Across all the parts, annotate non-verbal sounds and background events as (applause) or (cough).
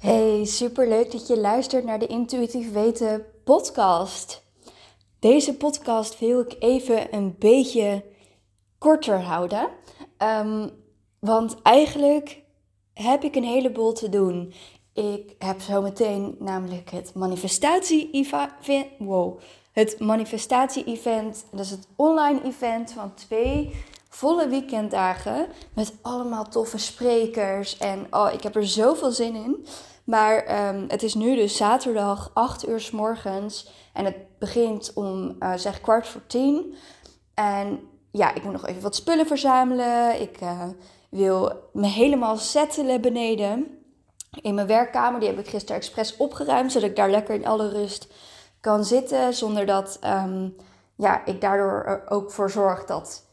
Hey, superleuk dat je luistert naar de Intuïtief Weten podcast. Deze podcast wil ik even een beetje korter houden. Ehm, want eigenlijk heb ik een heleboel te doen. Ik heb zometeen namelijk het manifestatie-event. Wow. Het manifestatie-event. Dat is het online event van twee volle weekenddagen. Met allemaal toffe sprekers. En oh, ik heb er zoveel zin in. Maar ehm, het is nu dus zaterdag 8 uur s morgens. En het begint om uh, zeg kwart voor tien. En ja, ik moet nog even wat spullen verzamelen. Ik uh, wil me helemaal settelen beneden. In mijn werkkamer. Die heb ik gisteren expres opgeruimd. Zodat ik daar lekker in alle rust kan zitten. Zonder dat um, ja, ik daardoor ook voor zorg dat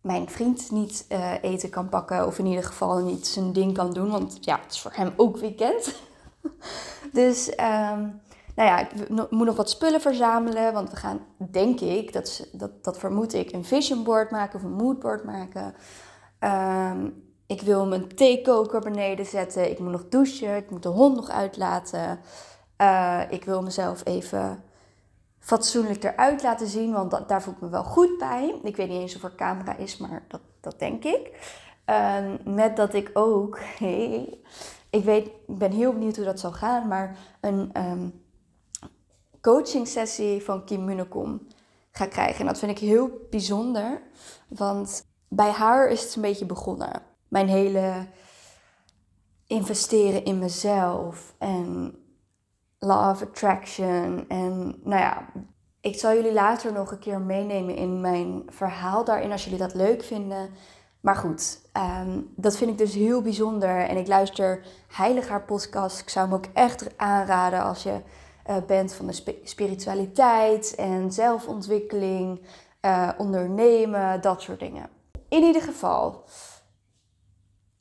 mijn vriend niet uh, eten kan pakken. Of in ieder geval niet zijn ding kan doen. Want ja, het is voor hem ook weekend. (laughs) (laughs) dus um, nou ja, ik moet nog wat spullen verzamelen. Want we gaan, denk ik, dat, dat, vermoed ik, een vision board maken of een moodboard maken. Um, ik wil mijn theekoker beneden zetten. Ik moet nog douchen. Ik moet de hond nog uitlaten. Uh, ik wil mezelf even fatsoenlijk eruit laten zien. Want daar voel ik me wel goed bij. Ik weet niet eens of er camera is, maar dat, dat denk ik. Um, met dat ik ook, (laughs) hey, ik weet, ik ben heel benieuwd hoe dat zal gaan, maar een um, coaching sessie van Kim Munnekom ga krijgen. En dat vind ik heel bijzonder, want bij haar is het een beetje begonnen. Mijn hele investeren in mezelf en law of attraction. En nou ja, ik zal jullie later nog een keer meenemen in mijn verhaal daarin als jullie dat leuk vinden. Maar goed, um, dat vind ik dus heel bijzonder. En ik luister heilig haar podcast. Ik zou hem ook echt aanraden als je uh, bent van de spiritualiteit en zelfontwikkeling, uh, ondernemen, dat soort dingen. In ieder geval,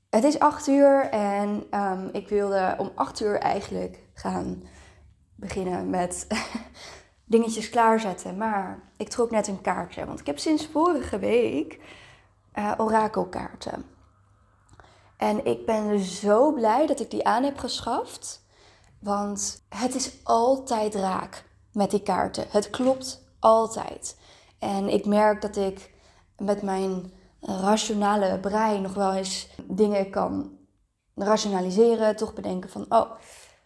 het is acht uur en um, ik wilde om acht uur eigenlijk gaan beginnen met (laughs) dingetjes klaarzetten. Maar ik trok net een kaartje, want ik heb sinds vorige week uh, orakelkaarten. En ik ben zo blij dat ik die aan heb geschaft. Want het is altijd raak met die kaarten. Het klopt altijd. En ik merk dat ik met mijn rationale brein nog wel eens dingen kan rationaliseren. Toch bedenken van, oh,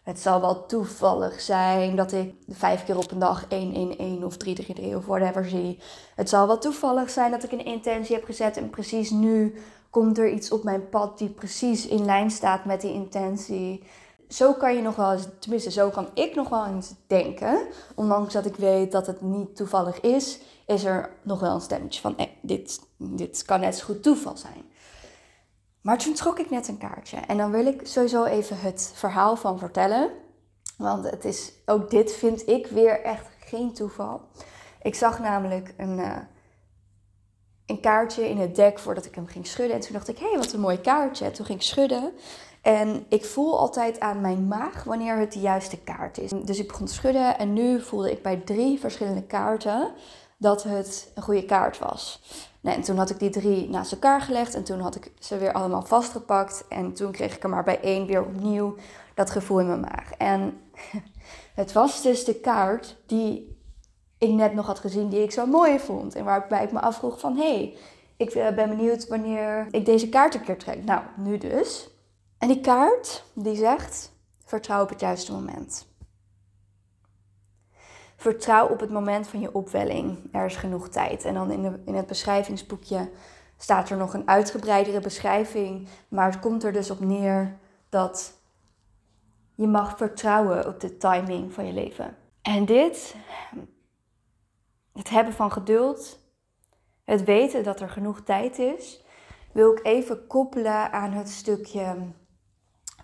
het zal wel toevallig zijn dat ik vijf keer op een dag 111 of 333 of whatever zie. Het zal wel toevallig zijn dat ik een intentie heb gezet en precies nu komt er iets op mijn pad die precies in lijn staat met die intentie. Zo kan je nog wel eens, tenminste zo kan ik nog wel eens denken. Ondanks dat ik weet dat het niet toevallig is, is er nog wel een stemmetje van, eh, dit, dit kan net zo goed toeval zijn. Maar toen trok ik net een kaartje. En dan wil ik sowieso even het verhaal van vertellen. Want het is, ook dit vind ik weer echt geen toeval. Ik zag namelijk een, uh, een kaartje in het dek voordat ik hem ging schudden. En toen dacht ik, hé, hey, wat een mooi kaartje. toen ging ik schudden. En ik voel altijd aan mijn maag wanneer het de juiste kaart is. Dus ik begon te schudden en nu voelde ik bij drie verschillende kaarten dat het een goede kaart was. En toen had ik die drie naast elkaar gelegd en toen had ik ze weer allemaal vastgepakt. En toen kreeg ik er maar bij één weer opnieuw dat gevoel in mijn maag. En (laughs) het was dus de kaart die ik net nog had gezien, die ik zo mooi vond. En waarbij ik me afvroeg van, hé, hey, ik eh, ben benieuwd wanneer ik deze kaart een keer trek. Nou, nu dus. En die kaart, die zegt, vertrouw op het juiste moment. Vertrouw op het moment van je opwelling. Er is genoeg tijd. En dan in, in het beschrijvingsboekje staat er nog een uitgebreidere beschrijving. Maar het komt er dus op neer dat je mag vertrouwen op de timing van je leven. En dit, het hebben van geduld, het weten dat er genoeg tijd is, wil ik even koppelen aan het stukje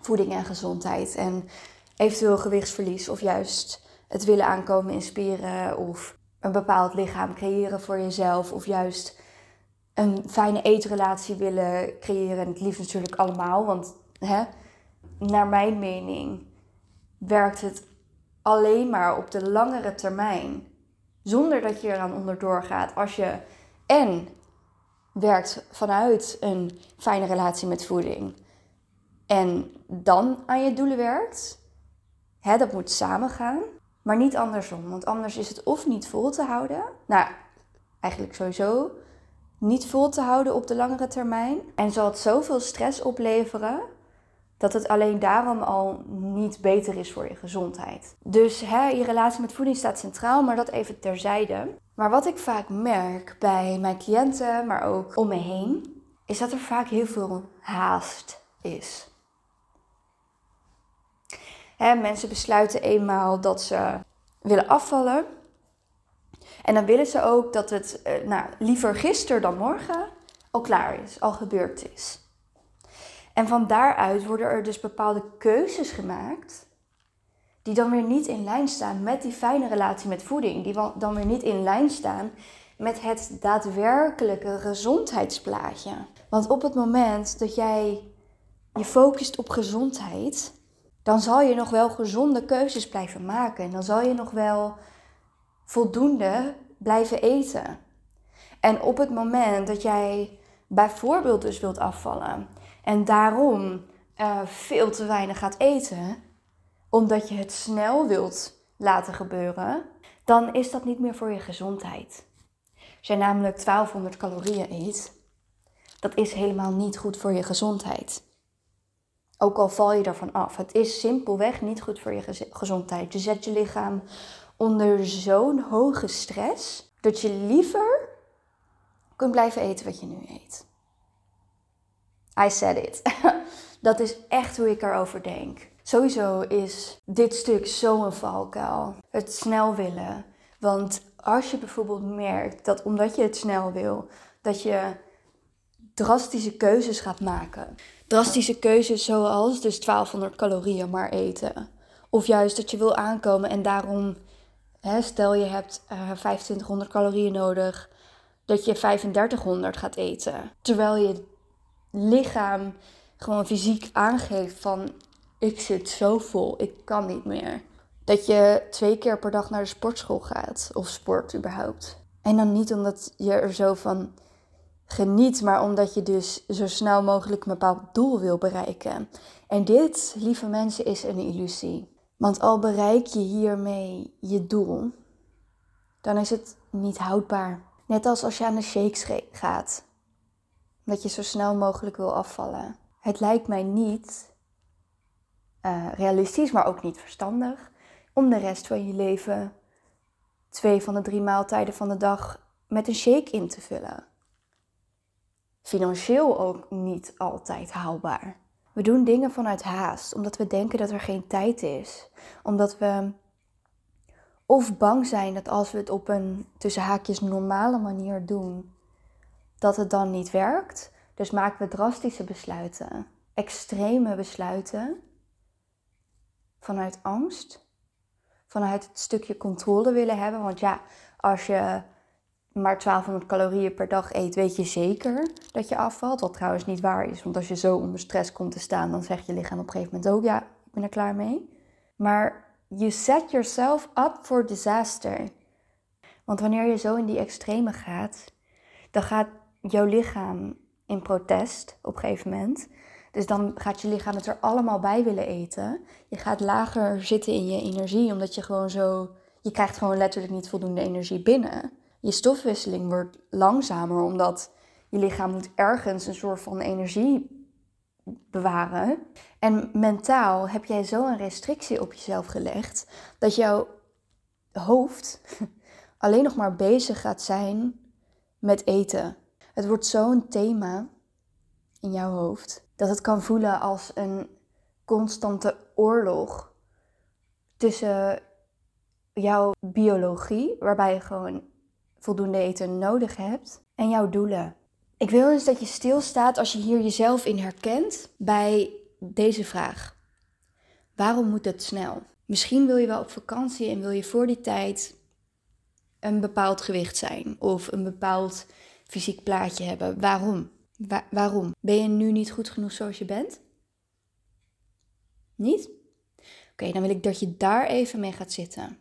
voeding en gezondheid. En eventueel gewichtsverlies of juist het willen aankomen inspireren of een bepaald lichaam creëren voor jezelf of juist een fijne eetrelatie willen creëren. En het liefst natuurlijk allemaal, want hè, naar mijn mening werkt het alleen maar op de langere termijn. Zonder dat je eraan onderdoor gaat. Als je en werkt vanuit een fijne relatie met voeding. en dan aan je doelen werkt. Hè, dat moet samengaan, maar niet andersom. Want anders is het of niet vol te houden. Nou, eigenlijk sowieso niet vol te houden op de langere termijn. En zal het zoveel stress opleveren dat het alleen daarom al niet beter is voor je gezondheid. Dus hè, je relatie met voeding staat centraal, maar dat even terzijde. Maar wat ik vaak merk bij mijn cliënten, maar ook om me heen, is dat er vaak heel veel haast is. Mensen besluiten eenmaal dat ze willen afvallen. En dan willen ze ook dat het eh, nou, liever gisteren dan morgen al klaar is, al gebeurd is. En van daaruit worden er dus bepaalde keuzes gemaakt die dan weer niet in lijn staan met die fijne relatie met voeding. Die dan weer niet in lijn staan met het daadwerkelijke gezondheidsplaatje. Want op het moment dat jij je focust op gezondheid, dan zal je nog wel gezonde keuzes blijven maken. En dan zal je nog wel voldoende blijven eten. En op het moment dat jij bijvoorbeeld dus wilt afvallen en daarom uh, veel te weinig gaat eten, omdat je het snel wilt laten gebeuren, dan is dat niet meer voor je gezondheid. Als jij namelijk 1200 calorieën eet, dat is helemaal niet goed voor je gezondheid. Ook al val je ervan af. Het is simpelweg niet goed voor je gezondheid. Je zet je lichaam onder zo'n hoge stress dat je liever kunt blijven eten wat je nu eet. I said it. (laughs) dat is echt hoe ik erover denk. Sowieso is dit stuk zo'n valkuil. Het snel willen. Want als je bijvoorbeeld merkt dat omdat je het snel wil, dat je drastische keuzes gaat maken. Drastische keuzes zoals dus 1200 calorieën maar eten. Of juist dat je wil aankomen en daarom, hè, stel je hebt uh, eh, 2500 calorieën nodig, dat je 3500 gaat eten. Terwijl je lichaam gewoon fysiek aangeeft van ik zit zo vol, ik kan niet meer. Dat je twee keer per dag naar de sportschool gaat of sport überhaupt. En dan niet omdat je er zo van geniet, maar omdat je dus zo snel mogelijk een bepaald doel wil bereiken. En dit, lieve mensen, is een illusie. Want al bereik je hiermee je doel, dan is het niet houdbaar. Net als als je aan de shakes gaat. Dat je zo snel mogelijk wil afvallen. Het lijkt mij niet uh, realistisch, maar ook niet verstandig om de rest van je leven twee van de drie maaltijden van de dag met een shake in te vullen. Financieel ook niet altijd haalbaar. We doen dingen vanuit haast, omdat we denken dat er geen tijd is. Omdat we of bang zijn dat als we het op een tussen haakjes normale manier doen, dat het dan niet werkt. Dus maken we drastische besluiten, extreme besluiten vanuit angst, vanuit het stukje controle willen hebben. Want ja, als je maar 1200 calorieën per dag eet, weet je zeker dat je afvalt. Wat trouwens niet waar is, want als je zo onder stress komt te staan, dan zegt je lichaam op een gegeven moment ook: ja, ik ben er klaar mee. Maar you set yourself up for disaster. Want wanneer je zo in die extreme gaat, dan gaat jouw lichaam in protest op een gegeven moment. Dus dan gaat je lichaam het er allemaal bij willen eten. Je gaat lager zitten in je energie, omdat je gewoon zo. Je krijgt gewoon letterlijk niet voldoende energie binnen. Je stofwisseling wordt langzamer, omdat je lichaam moet ergens een soort van energie bewaren. En mentaal heb jij zo een restrictie op jezelf gelegd dat jouw hoofd (laughs) alleen nog maar bezig gaat zijn met eten. Het wordt zo'n thema in jouw hoofd dat het kan voelen als een constante oorlog tussen jouw biologie, waarbij je gewoon voldoende eten nodig hebt, en jouw doelen. Ik wil dus dat je stilstaat als je hier jezelf in herkent bij deze vraag. Waarom moet het snel? Misschien wil je wel op vakantie en wil je voor die tijd een bepaald gewicht zijn of een bepaald fysiek plaatje hebben. Waarom? waarom? Ben je nu niet goed genoeg zoals je bent? Niet? Oké, dan wil ik dat je daar even mee gaat zitten.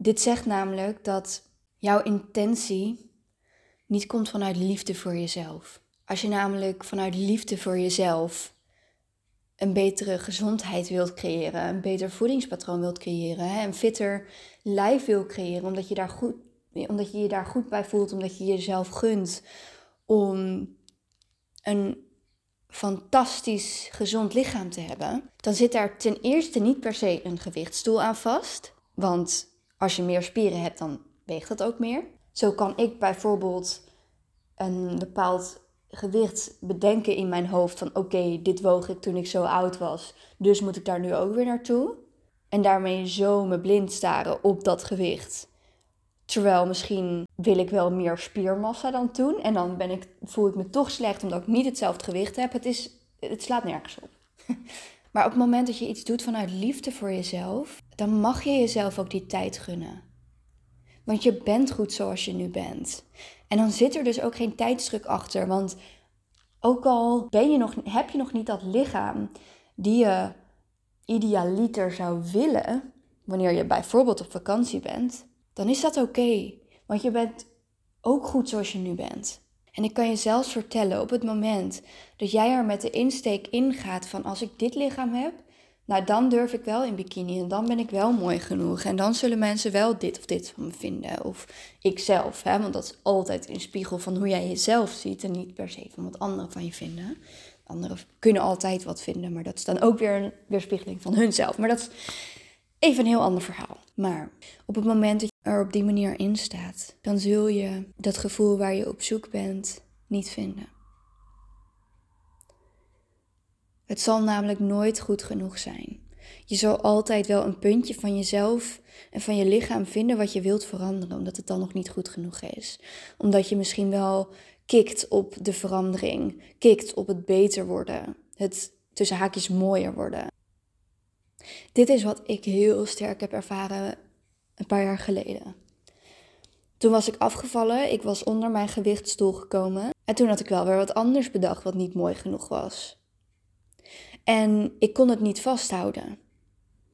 Dit zegt namelijk dat jouw intentie niet komt vanuit liefde voor jezelf. Als je namelijk vanuit liefde voor jezelf een betere gezondheid wilt creëren, een beter voedingspatroon wilt creëren, een fitter lijf wil creëren, omdat je, daar goed, omdat je je daar goed bij voelt, omdat je jezelf gunt om een fantastisch gezond lichaam te hebben, dan zit daar ten eerste niet per se een gewichtsstoel aan vast. Want als je meer spieren hebt, dan weegt dat ook meer. Zo kan ik bijvoorbeeld een bepaald gewicht bedenken in mijn hoofd van oké, dit woog ik toen ik zo oud was, dus moet ik daar nu ook weer naartoe. En daarmee zo me blind staren op dat gewicht. Terwijl misschien wil ik wel meer spiermassa dan toen. En dan ben ik, voel ik me toch slecht omdat ik niet hetzelfde gewicht heb. Het, is, het slaat nergens op. (laughs) Maar op het moment dat je iets doet vanuit liefde voor jezelf, dan mag je jezelf ook die tijd gunnen. Want je bent goed zoals je nu bent. En dan zit er dus ook geen tijdsdruk achter. Want ook al ben je nog, heb je nog niet dat lichaam die je idealiter zou willen, wanneer je bijvoorbeeld op vakantie bent, dan is dat oké. want je bent ook goed zoals je nu bent. En ik kan je zelfs vertellen, op het moment dat jij er met de insteek ingaat van als ik dit lichaam heb, nou dan durf ik wel in bikini en dan ben ik wel mooi genoeg. En dan zullen mensen wel dit of dit van me vinden. Of ikzelf, hè? want dat is altijd een spiegel van hoe jij jezelf ziet en niet per se van wat anderen van je vinden. Anderen kunnen altijd wat vinden, maar dat is dan ook weer een weerspiegeling van hunzelf. Maar dat is even een heel ander verhaal. Maar op het moment dat je er op die manier in staat, dan zul je dat gevoel waar je op zoek bent niet vinden. Het zal namelijk nooit goed genoeg zijn. Je zal altijd wel een puntje van jezelf en van je lichaam vinden wat je wilt veranderen, omdat het dan nog niet goed genoeg is. Omdat je misschien wel kikt op de verandering, kikt op het beter worden, het tussen haakjes mooier worden. Dit is wat ik heel sterk heb ervaren een paar jaar geleden. Toen was ik afgevallen, ik was onder mijn gewichtsstoel gekomen en toen had ik wel weer wat anders bedacht wat niet mooi genoeg was. En ik kon het niet vasthouden.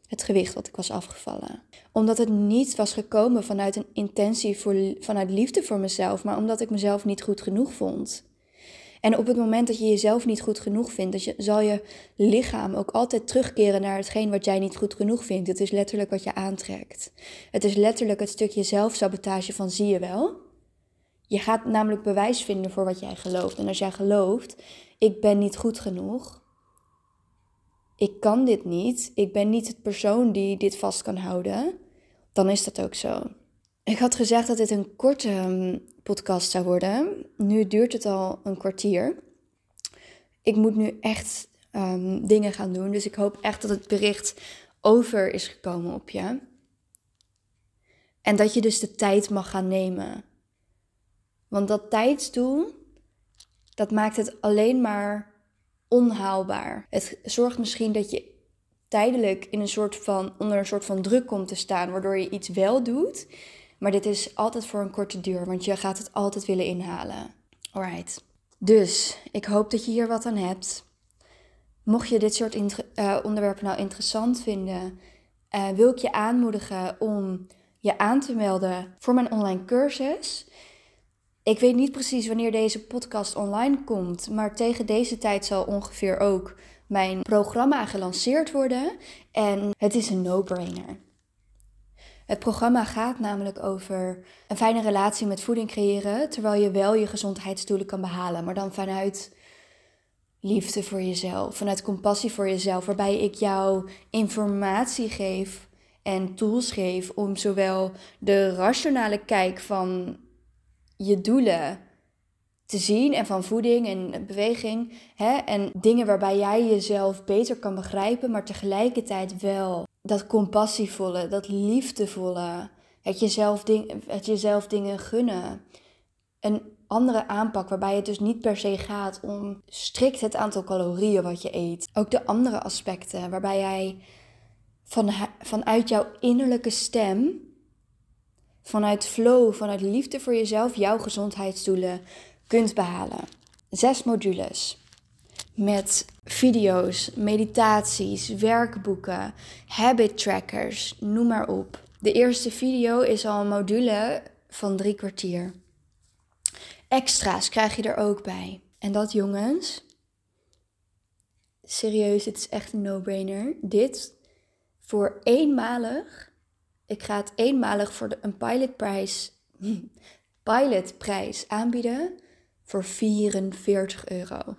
Het gewicht wat ik was afgevallen. Omdat het niet was gekomen vanuit een intentie voor, vanuit liefde voor mezelf, maar omdat ik mezelf niet goed genoeg vond. En op het moment dat je jezelf niet goed genoeg vindt, dat je, zal je lichaam ook altijd terugkeren naar hetgeen wat jij niet goed genoeg vindt. Het is letterlijk wat je aantrekt. Het is letterlijk het stukje zelfsabotage van zie je wel. Je gaat namelijk bewijs vinden voor wat jij gelooft. En als jij gelooft, ik ben niet goed genoeg, ik kan dit niet, ik ben niet het persoon die dit vast kan houden, dan is dat ook zo. Ik had gezegd dat dit een korte ehm, podcast zou worden. Nu duurt het al een kwartier. Ik moet nu echt ehm, dingen gaan doen, dus ik hoop echt dat het bericht over is gekomen op je. En dat je dus de tijd mag gaan nemen. Want dat tijdsdoel, dat maakt het alleen maar onhaalbaar. Het zorgt misschien dat je tijdelijk in een soort van, onder een soort van druk komt te staan, waardoor je iets wel doet. Maar dit is altijd voor een korte duur, want je gaat het altijd willen inhalen. Alright. Dus ik hoop dat je hier wat aan hebt. Mocht je dit soort uh, onderwerpen nou interessant vinden, uh, wil ik je aanmoedigen om je aan te melden voor mijn online cursus. Ik weet niet precies wanneer deze podcast online komt, maar tegen deze tijd zal ongeveer ook mijn programma gelanceerd worden. En het is een no-brainer. Het programma gaat namelijk over een fijne relatie met voeding creëren, terwijl je wel je gezondheidsdoelen kan behalen, maar dan vanuit liefde voor jezelf, vanuit compassie voor jezelf, waarbij ik jou informatie geef en tools geef om zowel de rationale kijk van je doelen te zien en van voeding en beweging. Hè? En dingen waarbij jij jezelf beter kan begrijpen, maar tegelijkertijd wel dat compassievolle, dat liefdevolle, het jezelf, ding, het jezelf dingen gunnen. Een andere aanpak waarbij het dus niet per se gaat om strikt het aantal calorieën wat je eet. Ook de andere aspecten waarbij jij van, vanuit jouw innerlijke stem vanuit flow, vanuit liefde voor jezelf, jouw gezondheidsdoelen kunt behalen. Zes modules met video's, meditaties, werkboeken, habit trackers, noem maar op. De eerste video is al een module van drie kwartier. extra's krijg je er ook bij. En dat jongens, serieus, het is echt een no-brainer. Dit voor eenmalig, ik ga het eenmalig voor de, een pilotprijs, (laughs) pilotprijs aanbieden voor 44 euro.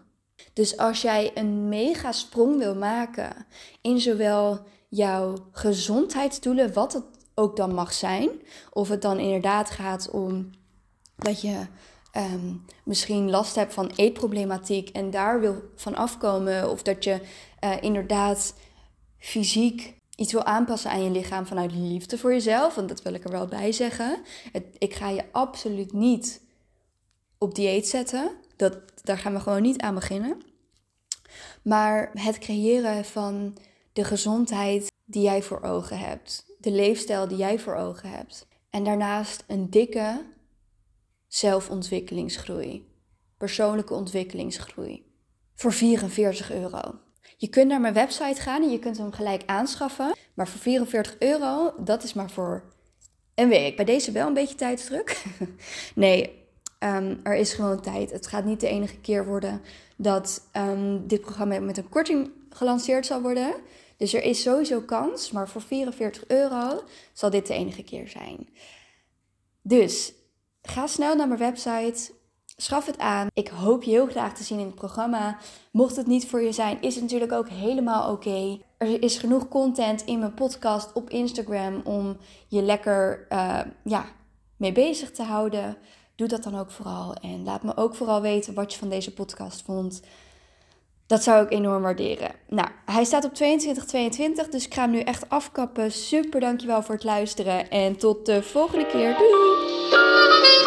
Dus als jij een mega sprong wil maken in zowel jouw gezondheidsdoelen, wat het ook dan mag zijn, of het dan inderdaad gaat om dat je Ehm, misschien last hebt van eetproblematiek en daar wil van afkomen. Of dat je uh, inderdaad fysiek iets wil aanpassen aan je lichaam vanuit liefde voor jezelf. Want dat wil ik er wel bij zeggen. Ik ga je absoluut niet op dieet zetten. Dat, daar gaan we gewoon niet aan beginnen. Maar het creëren van de gezondheid die jij voor ogen hebt. De leefstijl die jij voor ogen hebt. En daarnaast een dikke, zelfontwikkelingsgroei, persoonlijke ontwikkelingsgroei. Voor 44 euro. Je kunt naar mijn website gaan en je kunt hem gelijk aanschaffen. Maar voor 44 euro, dat is maar voor een week. Bij deze wel een beetje tijdsdruk. (laughs) nee, um, er is gewoon tijd. Het gaat niet de enige keer worden dat um, dit programma met een korting gelanceerd zal worden. Dus er is sowieso kans, maar voor 44 euro zal dit de enige keer zijn. Dus Ga snel naar mijn website. Schaf het aan. Ik hoop je heel graag te zien in het programma. Mocht het niet voor je zijn, is het natuurlijk ook helemaal oké. Er is genoeg content in mijn podcast op Instagram om je lekker uh, ja, mee bezig te houden. Doe dat dan ook vooral. En laat me ook vooral weten wat je van deze podcast vond. Dat zou ik enorm waarderen. Nou, hij staat op 2222, dus ik ga hem nu echt afkappen. Super dankjewel voor het luisteren en tot de volgende keer. Doei!